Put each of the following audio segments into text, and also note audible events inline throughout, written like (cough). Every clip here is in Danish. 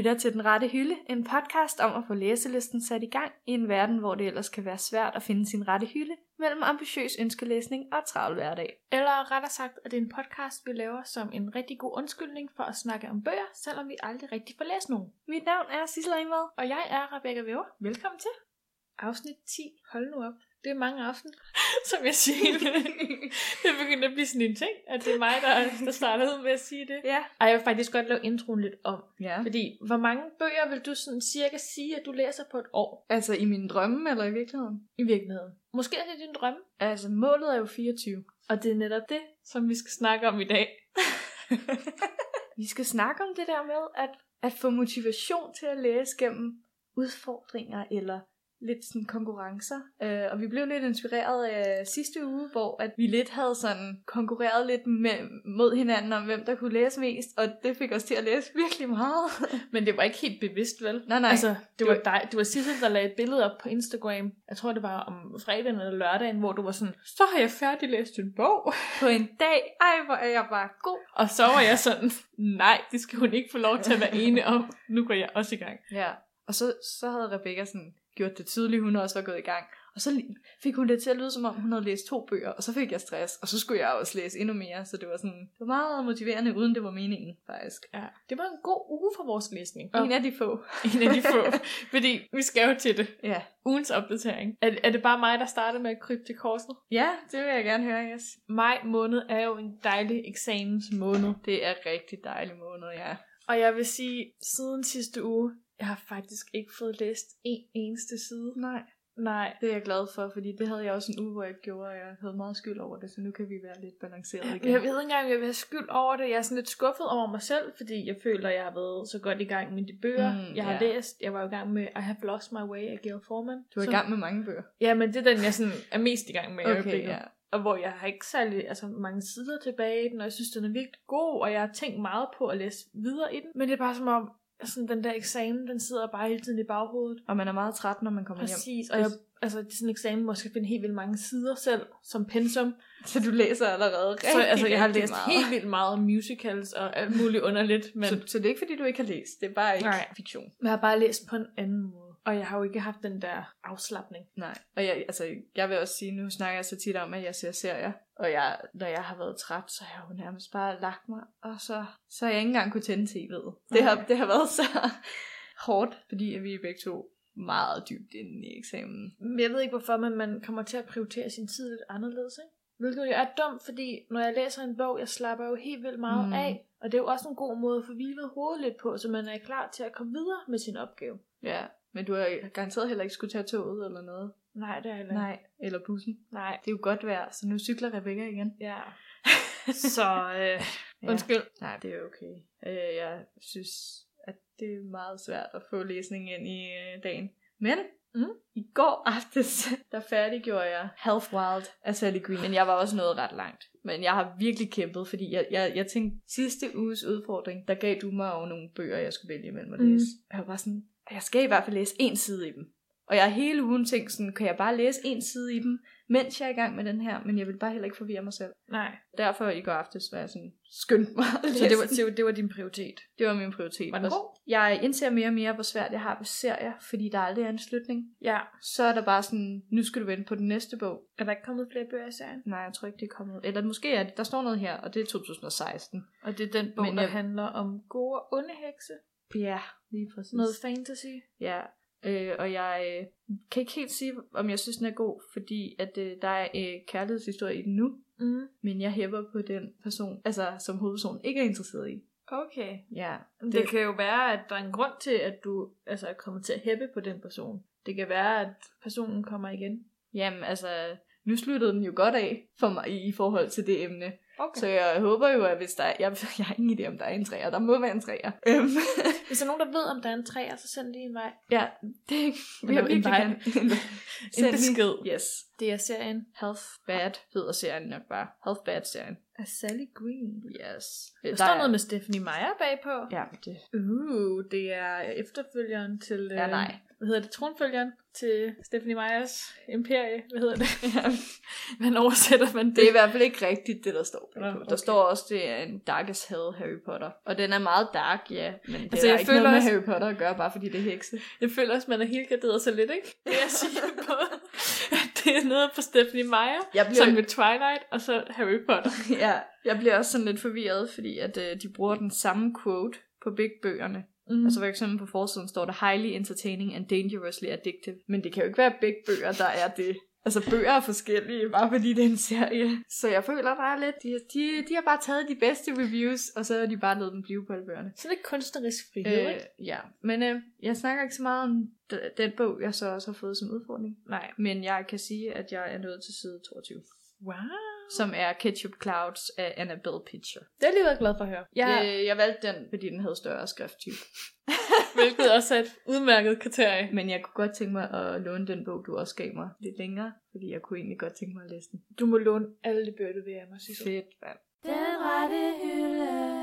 lytter til Den Rette Hylde, en podcast om at få læselisten sat i gang i en verden, hvor det ellers kan være svært at finde sin rette hylde mellem ambitiøs ønskelæsning og travl hverdag. Eller rettere sagt, at det er en podcast, vi laver som en rigtig god undskyldning for at snakke om bøger, selvom vi aldrig rigtig får læst nogen. Mit navn er Sissel Ingvad. Og jeg er Rebecca Væver. Velkommen til. Afsnit 10. Hold nu op. Det er mange afsnit, (laughs) som jeg siger. (laughs) det begynder at blive sådan en ting, at det er mig, der, der startede med at sige det. Ja. Ej, jeg vil faktisk godt lave introen lidt om. ja. Fordi, hvor mange bøger vil du sådan cirka sige, at du læser på et år Altså i mine drømme eller i virkeligheden? i virkeligheden? Måske er det din drømme. Altså målet er jo 24. Og det er netop det, som vi skal snakke om i dag. (laughs) Vi skal snakke om det der med at, at få motivation til at læse gennem udfordringer eller lidt sådan konkurrencer. Øh, og vi blev lidt inspireret af sidste uge, hvor at vi lidt havde sådan konkurreret lidt med, mod hinanden om, hvem der kunne læse mest. Og det fik os til at læse virkelig meget. (laughs) Men det var ikke helt bevidst, vel? nej, nej. Altså, det Det var var- dig, det var Sissel, der lagde et billede op på Instagram. Jeg tror, det var om fredagen eller lørdagen, hvor du var sådan, så har jeg færdiglæst en bog. på en dag, ej hvor er jeg bare god. Og så var jeg sådan, nej, det skal hun ikke få lov til at være ene om. Nu går jeg også i gang. Ja. Og så, så havde Rebecca sådan gjort det tydeligt, hun også var gået i gang. Og så fik hun det til at lyde, som om hun havde læst to bøger, og så fik jeg stress, og så skulle jeg også læse endnu mere, så det var sådan, det var meget motiverende, uden det var meningen, faktisk. Ja, det var en god uge for vores læsning. En af de få. (laughs) en af de få. Fordi vi skal jo til det. Ja. Ugens opdatering. Er, er det bare mig, der startede med at krybe til korset? Ja, det vil jeg gerne høre, yes. Maj måned er jo en dejlig eksamensmåned. Det er rigtig dejlig måned, ja. Og jeg vil sige, siden sidste uge, jeg har faktisk ikke fået læst en eneste side. Nej. Nej. Det er jeg glad for, fordi det havde jeg også en uge, hvor jeg gjorde, og jeg havde meget skyld over det, så nu kan vi være lidt balanceret igen. Jeg ved ikke engang, om jeg vil have skyld over det. Jeg er sådan lidt skuffet over mig selv, fordi jeg føler, at jeg har været så godt i gang med de bøger, Mm, jeg har ja. læst. Jeg var i gang med I Have Lost My Way af Gail Forman. Du er i som- gang med mange bøger. Ja, men det er den, jeg sådan er mest i gang med i Okay, øjeblikket. ja. Og hvor jeg har ikke særlig altså, mange sider tilbage i den, og jeg synes, den er virkelig god, og jeg har tænkt meget på at læse videre i den. Men det er bare som om, sådan, den der eksamen, den sidder bare hele tiden i baghovedet. Og man er meget træt, når man kommer hjem. Præcis, og jeg, altså, det er sådan en eksamen, hvor jeg skal finde helt vildt mange sider selv, som pensum. Så du læser allerede rigtig, Så altså, jeg har læst meget. helt vildt meget musicals og alt muligt underligt, men Så, så det er ikke, fordi du ikke har læst. Det er bare ikke Nej. fiktion. jeg har bare læst på en anden måde. Og jeg har jo ikke haft den der afslappning. Nej. Og jeg, altså, jeg vil også sige, nu snakker jeg så tit om, at jeg ser serier. Og jeg, når jeg har været træt, så har jeg jo nærmest bare lagt mig. Og så, så har jeg ikke engang kunne tænde tv'et. Det har, det har været så (laughs) hårdt, fordi at vi er begge to meget dybt inde i eksamen. Men jeg ved ikke hvorfor, men man kommer til at prioritere sin tid lidt anderledes, ikke? Hvilket jo er dumt, fordi når jeg læser en bog, jeg slapper jo helt vildt meget mm. af. Og det er jo også en god måde at få hvilet hovedet lidt på, så man er klar til at komme videre med sin opgave. Ja. Men du har garanteret heller ikke skulle tage toget eller noget. Nej, det er heller Nej. Eller bussen. Nej. Det er jo godt vejr, så nu cykler Rebecca igen. Ja. (laughs) Så, øh, undskyld. Nej, det er okay. Øh, jeg synes, at det er meget svært at få læsning ind i øh, dagen. Men Mm. i går aftes, (laughs) der færdiggjorde jeg Health Wild af Sally Green. Men jeg var også nået ret langt. Men jeg har virkelig kæmpet, fordi jeg, jeg, jeg tænkte, sidste uges udfordring, der gav du mig jo nogle bøger, jeg skulle vælge imellem at Mm. læse. Og jeg var sådan, jeg skal i hvert fald læse en side i dem. Og jeg har hele ugen tænkt sådan, kan jeg bare læse en side i dem, mens jeg er i gang med den her, men jeg vil bare heller ikke forvirre mig selv. Nej. Derfor i går aftes var jeg sådan, skyndt mig Så det var, det, var, det var din prioritet. det var min prioritet. Var den Og god? Jeg indser mere og mere, hvor svært jeg har ved serier, fordi der aldrig er en slutning. Ja. Så er der bare sådan, nu skal du vente på den næste bog. Er der ikke kommet flere bøger i serien? Nej, jeg tror ikke, det er kommet. Eller måske er det, der står noget her, og det er 2016. Og det er den bog, Men der jeg- handler om gode og onde hekse. Ja, lige præcis. Noget fantasy. Ja, øh, og jeg øh, kan ikke helt sige, om jeg synes, den er god, fordi at øh, der er øh, kærlighedshistorie i den nu, Mm. men jeg hæpper på den person, altså som hovedpersonen ikke er interesseret i. Okay. Ja, Det, det kan jo være, at der er en grund til, at du altså, er kommet til at hæppe på den person. Det kan være, at personen kommer igen. Jamen, altså, nu sluttede den jo godt af for mig i, i forhold til det emne. Okay. Så jeg håber jo, at hvis der er... Jeg, (laughs) jeg har ingen idé, om der er en træer. Der må være en træer. Øhm, Hvis der er nogen, der ved, om der er en træer, så send lige en vej. ja, det vil jeg en virkelig gerne. (laughs) Lige- besked. Yes. Det er serien Health Bad hedder serien nok bare. Health Bad-serien. af Sally Green. Yes. Der står noget med Stephanie Meyer bagpå. Ja, det... Uh, det er efterfølgeren til... Ja, øh, nej. Hvad hedder det, tronfølgeren til Stephanie Meyers imperie, hvad hedder det? (laughs) Man oversætter man det? Det er i hvert fald ikke rigtigt, det der står på. Nå, Der okay. står også, det er en dark as hell Harry Potter. Og den er meget dark, ja. Men det Altså, er jeg ikke noget føler med også- Harry Potter at gøre, bare fordi det er hekse. Jeg føler også, man er helt garderet så lidt, ikke? Det jeg siger (laughs) på, at det er noget på Stephanie Meyer, Jeg bliver- som med Twilight, og så Harry Potter. (laughs) ja, jeg bliver også sådan lidt forvirret, fordi at øh, de bruger den samme quote på begge bøgerne. Mm. Altså for eksempel på forsiden står der highly entertaining and dangerously addictive. Men det kan jo ikke være begge bøger, der er det. Altså bøger er forskellige, bare fordi det er en serie. Så jeg føler, der er lidt... De, de, de har bare taget de bedste reviews, og så har de bare lavet dem blive på alle bøgerne. Så det er kunstnerisk frihed, øh, ikke? ja, men øh, jeg snakker ikke så meget om d- den bog, jeg så også har fået som udfordring. Nej. Men jeg kan sige, at jeg er nået til side 22. Wow. Som er Ketchup Clouds af Annabelle Pitcher. Det jeg lige været glad for at høre. Ja. Ja, Øh, jeg valgte den, fordi den havde større skrifttype. (laughs) hvilket også er et udmærket kriterie. Men jeg kunne godt tænke mig at låne den bog, du også gav mig lidt længere. Fordi jeg kunne egentlig godt tænke mig at læse den. Du må låne alle de bøger, du vil af mig, Sissel. Fedt, mand. Den rette hylde.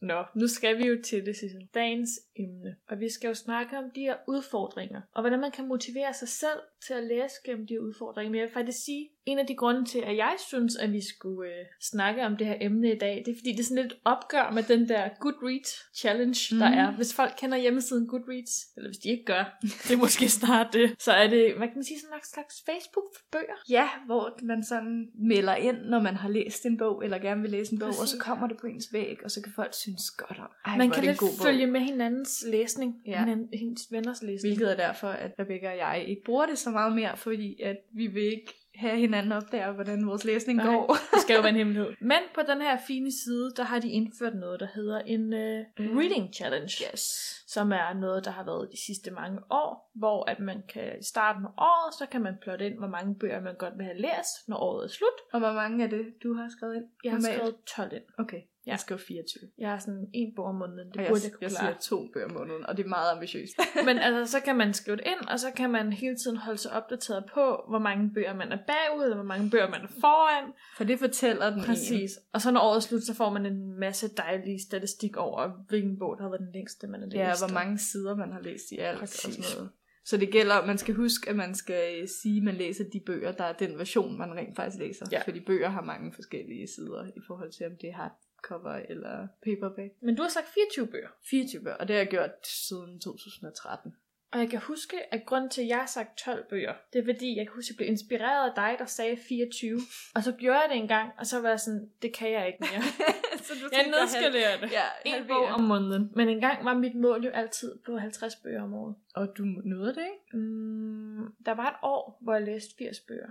Nå, nu skal vi jo til det, Sissel. Dagens emne. Og vi skal jo snakke om de her udfordringer. Og hvordan man kan motivere sig selv til at læse gennem de her udfordringer. Men jeg vil faktisk sige, en af de grunde til, at jeg synes, at vi skulle øh, snakke om det her emne i dag, det er fordi, det er sådan lidt opgør med den der Goodreads challenge, mm. der Mhm. er. Hvis folk kender hjemmesiden Goodreads, eller hvis de ikke gør, (laughs) det er måske snart det, så er det, hvad kan man sige, sådan en slags Facebook for bøger. Ja, hvor man sådan melder ind, når man har læst en bog, eller gerne vil læse en bog, Præcis. og så kommer det på ens væg, og så kan folk synes godt om. Ej, man kan lidt god bog. følge med hinandens læsning, ja. hinanden, hendes venners læsning. Hvilket er derfor, at Rebecca og jeg ikke bruger det så meget mere, fordi at vi vil ikke have hinanden opdager, hvordan vores læsning Nej. går. Det skal jo være en (laughs) hemmelighed. Men på den her fine side, der har de indført noget, der hedder en uh, reading challenge. Yes. Som er noget, der har været de sidste mange år, hvor at man kan i starten af året, så kan man plotte ind, hvor mange bøger man godt vil have læst, når året er slut. Og hvor mange er det, du har skrevet ind? Jeg har skrevet 12 ind. Okay, Ja. jeg skrev 24. Jeg har sådan en bog om måneden, det Og jeg, burde jeg kunne jeg klare. siger to bøger om måneden, og det er meget ambitiøst. (laughs) Men altså, så kan man skrive det ind, og så kan man hele tiden holde sig opdateret på, hvor mange bøger man er bagud, eller hvor mange bøger man er foran. For det fortæller den Præcis. Og så når året slut, så får man en masse dejlig statistik over, hvilken bog, der har været den længste, man har en. læst. Ja, hvor og- mange sider man har læst i alt Præcis. og sådan noget. Så det gælder, man skal huske, at man skal øh, sige, at man læser de bøger, der er den version, man rent faktisk læser. Ja. Fordi bøger har mange forskellige sider i forhold til, om det er hardcover eller paperback. Men du har sagt 24 bøger. 24 bøger, og det har jeg gjort siden 2013. Og jeg kan huske, at grunden til, at jeg har sagt 12 bøger, det er fordi, jeg kan huske, at jeg blev inspireret af dig, der sagde 24. Og så gjorde jeg det en gang, og så var jeg sådan, det kan jeg ikke mere. (laughs) så du jeg nedskalerer det. Ja, En bog om måneden. Men en gang var mit mål jo altid på 50 bøger om året. Og du nåede det, ikke? Mm, der var et år, hvor jeg læste 80 bøger.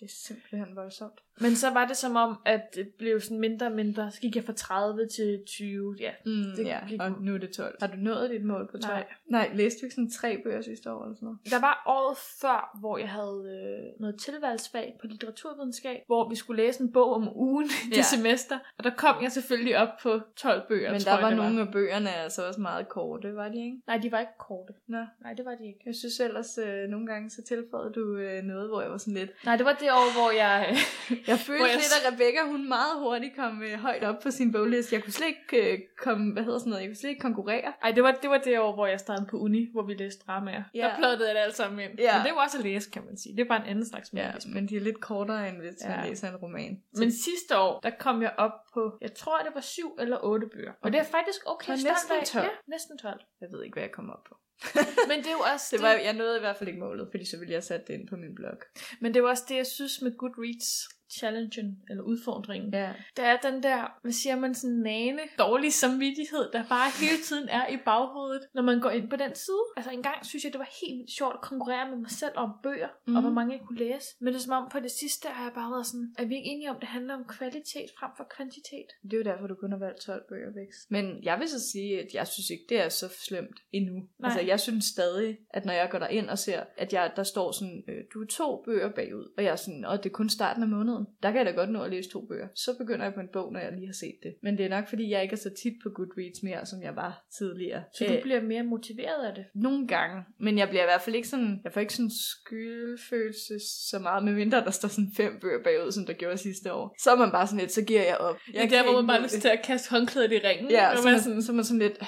Det er simpelthen voldsomt. Men så var det som om, at det blev sådan mindre og mindre. Så gik jeg fra 30 til 20. Ja, Mm, Det ja, gik- og nu er det 12. Har du nået dit mål på 12? Nej. Nej, læste du ikke sådan tre bøger sidste år eller sådan noget? Der var året før, hvor jeg havde øh, noget tilvalgsfag på litteraturvidenskab, hvor vi skulle læse en bog om ugen i det Ja. semester. Og der kom jeg selvfølgelig op på 12 bøger, Men tror der jeg, var det nogle af bøgerne altså også meget korte, var de ikke? Nej, de var ikke korte. Nå. Nej, det var de ikke. Jeg synes ellers, øh, nogle gange så tilføjede du øh, noget, hvor jeg var sådan lidt... Nej, det var det år, hvor jeg... (laughs) Jeg følte jeg- lidt, at Rebecca, hun meget hurtigt kom øh, højt op på sin bogliste. Jeg kunne slet ikke øh, komme, hvad hedder sådan noget, jeg kunne slet ikke konkurrere. Ej, det var, det var det år, hvor jeg startede på uni, hvor vi læste dramaer. Ja. Der plottede jeg det alt sammen ind. Ja. Men det var også at læse, kan man sige. Det er bare en anden slags Ja, men de er lidt kortere, end hvis ja. Man læser en roman. Men sidste år, der kom jeg op på, jeg tror, det var syv eller otte bøger. Og det er faktisk okay stolt næsten af. 12. Ja, næsten 12. Jeg ved ikke, hvad jeg kom op på. (laughs) Men det er jo også (laughs) Det var, jeg nåede i hvert fald ikke målet, fordi så ville jeg sætte det ind på min blog. Men det jo også det, jeg synes med Goodreads challengen, eller udfordringen. Ja. Der er den der, hvad siger man, sådan nane, dårlig samvittighed, der bare hele tiden er i baghovedet, når man går ind på den side. Altså en gang synes jeg, det var helt vildt sjovt at konkurrere med mig selv om bøger, mm. Mhm. og hvor mange jeg kunne læse. Men det er som om på det sidste har jeg bare været sådan, er vi ikke enige om, det handler om kvalitet frem for kvantitet? Det er jo derfor, du kun har valgt 12 bøger væk. Men jeg vil så sige, at jeg synes ikke, det er så slemt endnu. Nej. Altså, jeg synes stadig, at når jeg går derind og ser, at jeg, der står sådan, øh, du er to bøger bagud, og jeg er sådan, og det er kun starten af måneden. Der kan jeg da godt nå at læse to bøger. Så begynder jeg på en bog, når jeg lige har set det. Men det er nok, fordi jeg ikke er så tit på Goodreads mere, som jeg var tidligere. Så du bliver mere motiveret af det. Nogle gange, men jeg bliver i hvert fald ikke sådan, jeg får ikke sådan skyldfølelse så meget, med mindre der står sådan fem bøger bagud, som der gjorde sidste år. Så er man bare sådan lidt, så giver jeg op. Jeg det er der, hvor man bare lyst til at kaste håndklædet i ringen. Ja, så man, sådan, så man sådan lidt,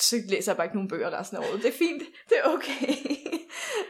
så læser jeg bare ikke nogen bøger resten af året. Det er fint, det er okay.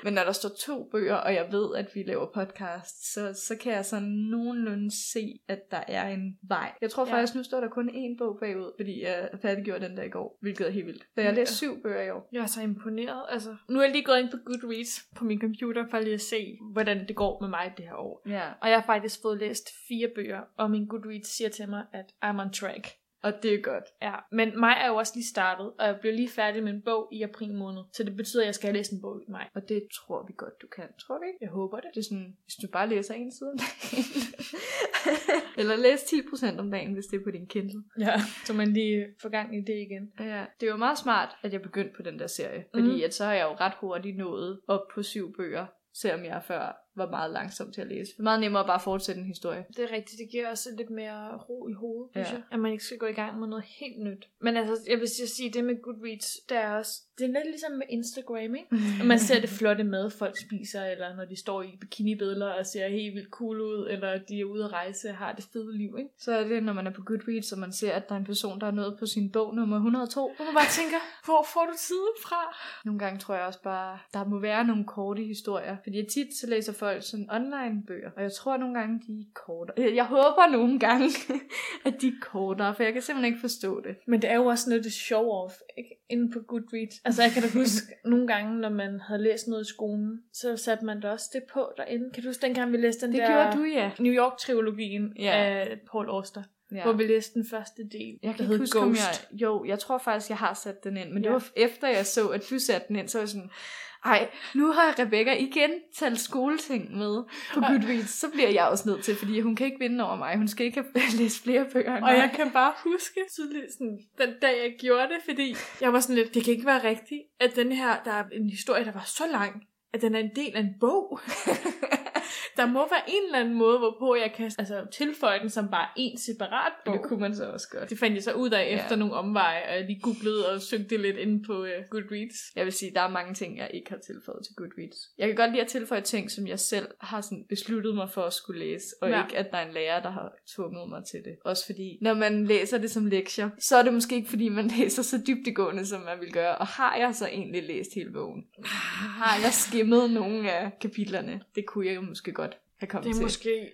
Men når der står to bøger, og jeg ved, at vi laver podcast, så, så kan jeg sådan nogenlunde se, at der er en vej. Jeg tror Ja. faktisk, nu står der kun én bog bagud, fordi jeg færdiggjorde den der i går, hvilket er helt vildt. Så jeg har læst Ja. syv bøger i år. Jeg er så imponeret. Altså, nu er jeg lige gået ind på Goodreads på min computer, for lige at se, hvordan det går med mig det her år. Ja. Og jeg har faktisk fået læst fire bøger, og min Goodreads siger til mig, at I'm on track. Og det er godt. Ja, men mig er jo også lige startet, og jeg blev lige færdig med en bog i april måned. Så det betyder, at jeg skal læst en bog i maj. Og det tror vi godt, du kan. Tror vi ikke? Jeg håber det. Det er sådan, hvis du bare læser en side om dagen. (laughs) Eller læs 10% om dagen, hvis det er på din Kindle. Ja, så man lige får gang i det igen. Ja, det er jo meget smart, at jeg begyndte på den der serie. Fordi Mhm. at så har jeg jo ret hurtigt nået op på syv bøger, selvom jeg før var meget langsom til at læse. Det er meget nemmere at bare fortsætte en historie. Det er rigtigt, det giver også lidt mere ro i hovedet, synes Ja. jeg. At man ikke skal gå i gang med noget helt nyt. Men altså, jeg vil sige, det med Goodreads, det er også, det er lidt ligesom med Instagram, ikke? (laughs) Og man ser det flotte mad, folk spiser, eller når de står i bikinibilleder og ser helt vildt cool ud, eller de er ude at rejse og har det fede liv, ikke? Så er det, når man er på Goodreads, og man ser, at der er en person, der er nået på sin bog nummer 102. Hvor man bare tænker, hvor får du tiden fra? Nogle gange tror jeg også bare, der må være nogle korte historier. Fordi tit så læser folk sådan online bøger, og jeg tror nogle gange, de er kortere. Jeg håber nogle gange, (laughs) at de er kortere, for jeg kan simpelthen ikke forstå det. Men det er jo også noget, det show-off, ikke? Inde på Goodreads. Altså, jeg kan da (laughs) huske nogle gange, når man havde læst noget i skolen, så satte man da også det på derinde. Kan du huske, dengang vi læste den Det der... du, ja. New York-trilogien Ja. af Paul Auster, ja. hvor vi læste den første del, Jeg kan ikke huske, om Ghost. jeg... Jo, jeg tror faktisk, jeg har sat den ind. Men ja. det var efter, jeg så, at du satte den ind, så var jeg sådan... Ej, nu har Rebecca igen talt skoleting med på Goodreads. Så bliver jeg også nødt til, fordi hun kan ikke vinde over mig. Hun skal ikke have (laughs) læst flere bøger Og mig. jeg kan bare huske tydeligt sådan, den dag, jeg gjorde det, fordi jeg var sådan lidt, det kan ikke være rigtigt, at den her, der er en historie, der var så lang, at den er en del af en bog. (laughs) der må være en eller anden måde, hvorpå jeg kan altså, tilføje den som bare en separat bog. Det kunne man så også godt. Det fandt jeg så ud af Ja. efter nogle omveje, og jeg lige googlede og søgte lidt ind på uh, Goodreads. Jeg vil sige, der er mange ting, jeg ikke har tilføjet til Goodreads. Jeg kan godt lide at tilføje ting, som jeg selv har sådan besluttet mig for at skulle læse, og ja. Ja. ikke, at der er en lærer, der har tvunget mig til det. Også fordi, når man læser det som lektier, så er det måske ikke, fordi man (laughs) læser så dybdegående, som man vil gøre. Og har jeg så egentlig læst hele bogen? Har jeg skimmet nogle af kapitlerne? Det kunne jeg jo måske godt have kommet Det er til. måske...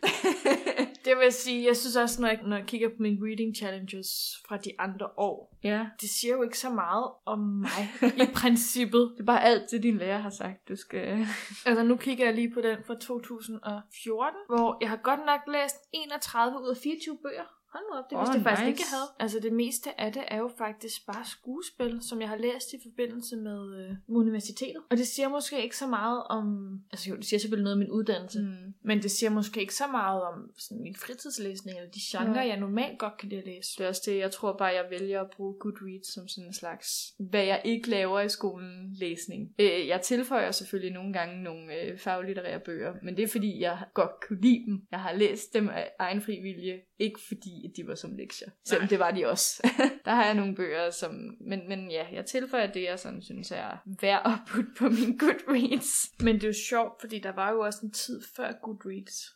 (laughs) det vil jeg sige, jeg synes også, når jeg, når jeg kigger på mine reading challenges fra de andre år, Ja. det siger jo ikke så meget om mig (laughs) i princippet. Det er bare alt det, din lærer har sagt, du skal... Altså nu kigger jeg lige på den fra 2014, hvor jeg har godt nok læst 31 ud af 24 bøger. Hold nu op, det Åh, vidste jeg faktisk nice. ikke, jeg havde. Altså det meste af det er jo faktisk bare skuespil, som jeg har læst i forbindelse med, øh, universitetet. Og det siger måske ikke så meget om... Altså jo, det siger selvfølgelig noget om min uddannelse. Mm. Men det siger måske ikke så meget om sådan, min fritidslæsning, eller de genrer, Ja. jeg normalt godt kan lide at læse. Det er også det, jeg tror bare, jeg vælger at bruge Goodreads som sådan en slags, hvad jeg ikke laver i skolen, læsning. Øh, jeg tilføjer selvfølgelig nogle gange nogle øh, faglitterære bøger, men det er fordi, jeg godt kunne lide dem. Jeg har læst dem af egen fri vilje, ikke fordi at de var som lektier. Selvom det var de også. (laughs) Der har jeg nogle bøger, som... Men, men ja, jeg tilføjer det, jeg sådan synes er værd at putte på min Goodreads. Men det er jo sjovt, fordi der var jo også en tid før Goodreads.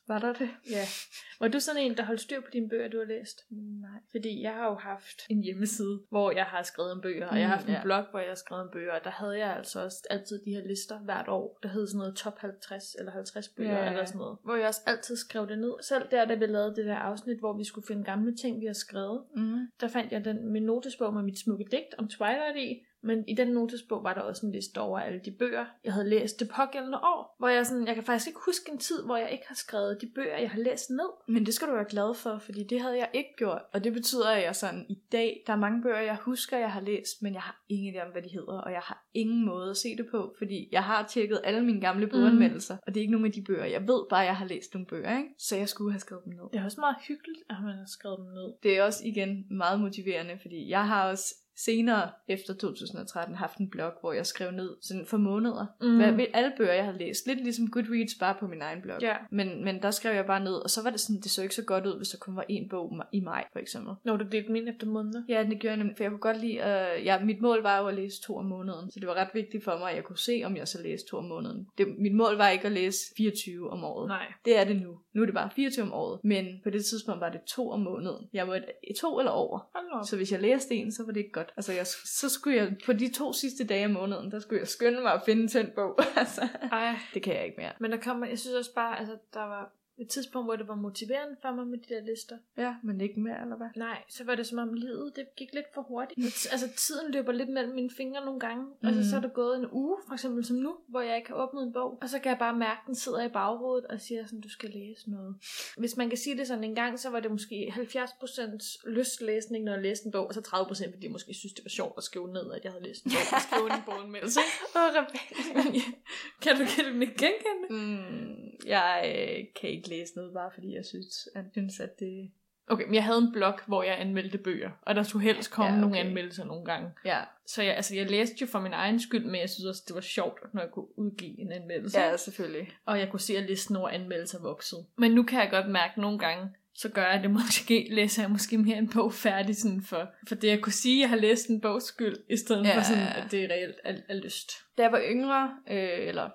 Var der det? Ja. Var du sådan en, der holdt styr på dine bøger, du har læst? Nej. Fordi jeg har jo haft en hjemmeside, hvor jeg har skrevet om bøger, og jeg har haft Mm, en ja. blog, hvor jeg har skrevet om bøger, og der havde jeg altså også altid de her lister hvert år, der hed sådan noget top 50 eller 50 bøger ja. eller sådan noget, hvor jeg også altid skrev det ned. Selv der, da vi lavede det der afsnit, hvor vi skulle finde gamle ting, vi har skrevet, Mm. der fandt jeg den, min notesbog med mit smukke digt om Twilight i, men i den notesbog var der også en liste over alle de bøger, jeg havde læst det pågældende år. Hvor jeg sådan, jeg kan faktisk ikke huske en tid, hvor jeg ikke har skrevet de bøger, jeg har læst ned. Men det skal du være glad for, fordi det havde jeg ikke gjort. Og det betyder, at jeg sådan i dag, der er mange bøger, jeg husker, jeg har læst, men jeg har ingen idé om, hvad de hedder, og jeg har ingen måde at se det på, fordi jeg har tjekket alle mine gamle boganmeldelser, og det er ikke nogen af de bøger. Jeg ved bare, at jeg har læst nogle bøger, ikke? Så jeg skulle have skrevet dem ned. Det er også meget hyggeligt, at man har skrevet dem ned. Det er også igen meget motiverende, fordi jeg har også senere efter 2013 haft en blog, hvor jeg skrev ned sådan for måneder. Mm. Hvad, alle bøger, jeg har læst. Lidt ligesom Goodreads, bare på min egen blog. Ja. Men, men der skrev jeg bare ned, og så var det sådan, det så ikke så godt ud, hvis der kun var en bog i maj, for eksempel. Når du delte dem ind efter måneder. Ja, det gjorde jeg nemlig, for jeg kunne godt lide, uh, ja, mit mål var jo at læse to om måneden, så det var ret vigtigt for mig, at jeg kunne se, om jeg så læste to om måneden. Det, mit mål var ikke at læse 24 om året. Nej. Det er det nu. Nu er det bare 24 om året, men på det tidspunkt var det to om måneden. Jeg var to eller over. Så hvis jeg læste en, så var det ikke godt. Godt. Altså, jeg, så skulle jeg, på de to sidste dage af måneden, der skulle jeg skynde mig at finde en bog. (laughs) altså, Ej, det kan jeg ikke mere. men der kommer, jeg synes også bare, altså, der var et tidspunkt, hvor det var motiverende for mig med de der lister. Ja, men ikke mere, eller hvad? Nej, så var det som om livet, det gik lidt for hurtigt. (laughs) altså tiden løber lidt mellem mine fingre nogle gange. Mm. Altså så er der gået en uge, for eksempel som nu, hvor jeg ikke har åbnet en bog. Og så kan jeg bare mærke, at den sidder i baghovedet og siger sådan, du skal læse noget. Hvis man kan sige det sådan en gang, så var det måske 70% lystlæsning, når jeg læste en bog, og så 30% fordi jeg måske synes, det var sjovt at skrive ned, at jeg havde læst en bog og skrive en boganmeldelse. (laughs) Åh, Rebecca. (laughs) kan du, kan du ikke genkende? Mm, jeg øh, kan ikke læse noget, bare fordi jeg synes, at, synes, at det... Okay, men jeg havde en blog, hvor jeg anmeldte bøger, og der skulle helst komme Ja, okay. nogle anmeldelser nogle gange. Ja, Så jeg, altså, jeg læste jo for min egen skyld, men jeg synes også, det var sjovt, når jeg kunne udgive en anmeldelse. ja selvfølgelig. Og jeg kunne se, at listen over anmeldelser voksede. Men nu kan jeg godt mærke, at nogle gange, så gør jeg det (laughs) måske, læser jeg måske mere en bog færdig, sådan for, for det at kunne sige, at jeg har læst en bogs skyld, i stedet Ja. for sådan, at det er reelt er, er lyst. Da jeg var yngre, øh, eller